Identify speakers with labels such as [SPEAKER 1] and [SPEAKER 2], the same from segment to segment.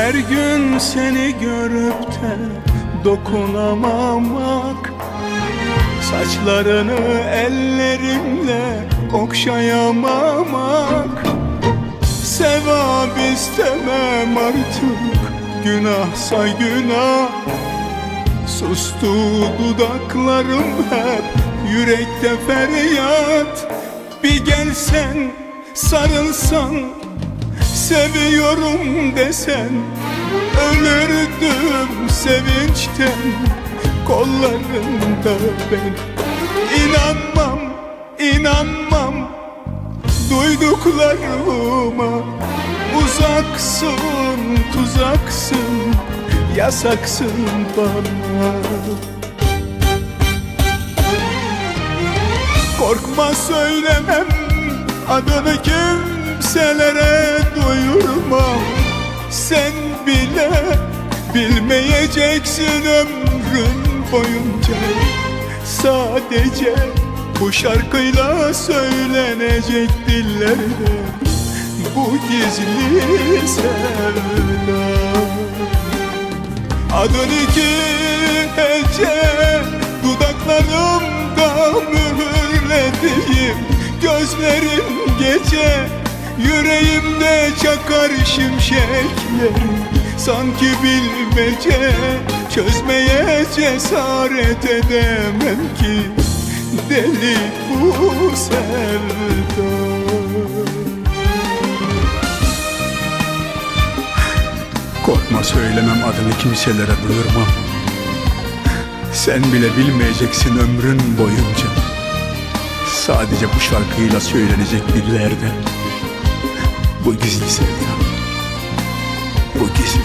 [SPEAKER 1] Her gün seni görüp de dokunamamak. Saçlarını ellerimle okşayamamak. Sevap istemem artık günahsa günah. Sustu dudaklarım hep yürekte feryat. Bir gelsen sarılsan seviyorum desen Ölürdüm sevinçten kollarında ben İnanmam, inanmam. Duyduklarıma Uzaksın, tuzaksın, yasaksın bana. Korkma söylemem adını kimselere bilmeyeceksin ömrün boyunca. Sadece bu şarkıyla söylenecek dillerde Bu gizli sevda. Adın iki hece Dudaklarımda mühürlediğim. Gözlerim gece Yüreğimde çakar şimşekler Sanki bilmece Çözmeye cesaret edemem ki. Deli bu sevda. Korkma söylemem adını kimselere duyurmam Sen bile bilmeyeceksin ömrün boyunca. Sadece bu şarkıyla söylenecek dillerde Bu gizli sevda. Bu gizli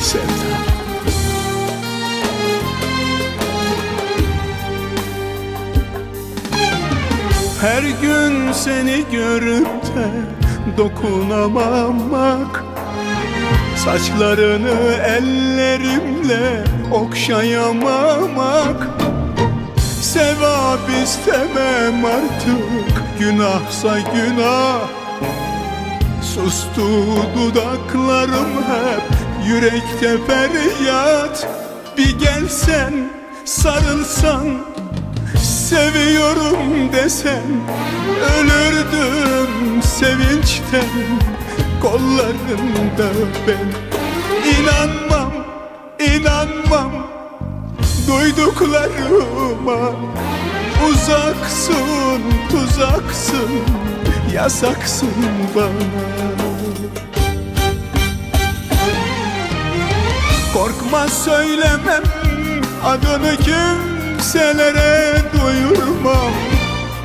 [SPEAKER 1] sevda. Her gün seni görüp de dokunamamak Saçlarını ellerimle okşayamamak. Sevap istemem artık günahsa günah Sustu dudaklarım hep yürekte feryat. Bir gelsen sarılsan Seviyorum desen Ölürdüm sevinçten. Kollarında ben İnanmam, inanmam Duyduklarıma Uzaksın, tuzaksın Yasaksın bana. Korkma söylemem. Adını kimselere duyurmam.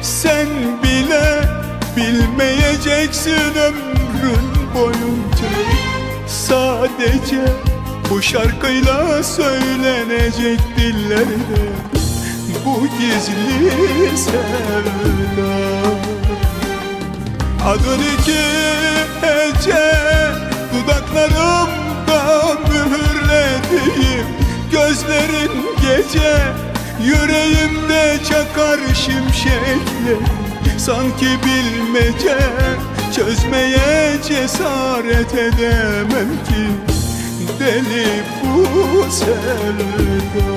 [SPEAKER 1] Sen bile bilmeyeceksin ömrün boyunca. Sadece bu şarkıyla söylenecek dillerde Bu gizli sevda Adın iki hece Dudaklarımda mühürlediğim Gözlerin gece Yüreğimde çakar şimşekler Sanki bilmece Çözmeye cesaret edemem ki. Deli bu sevda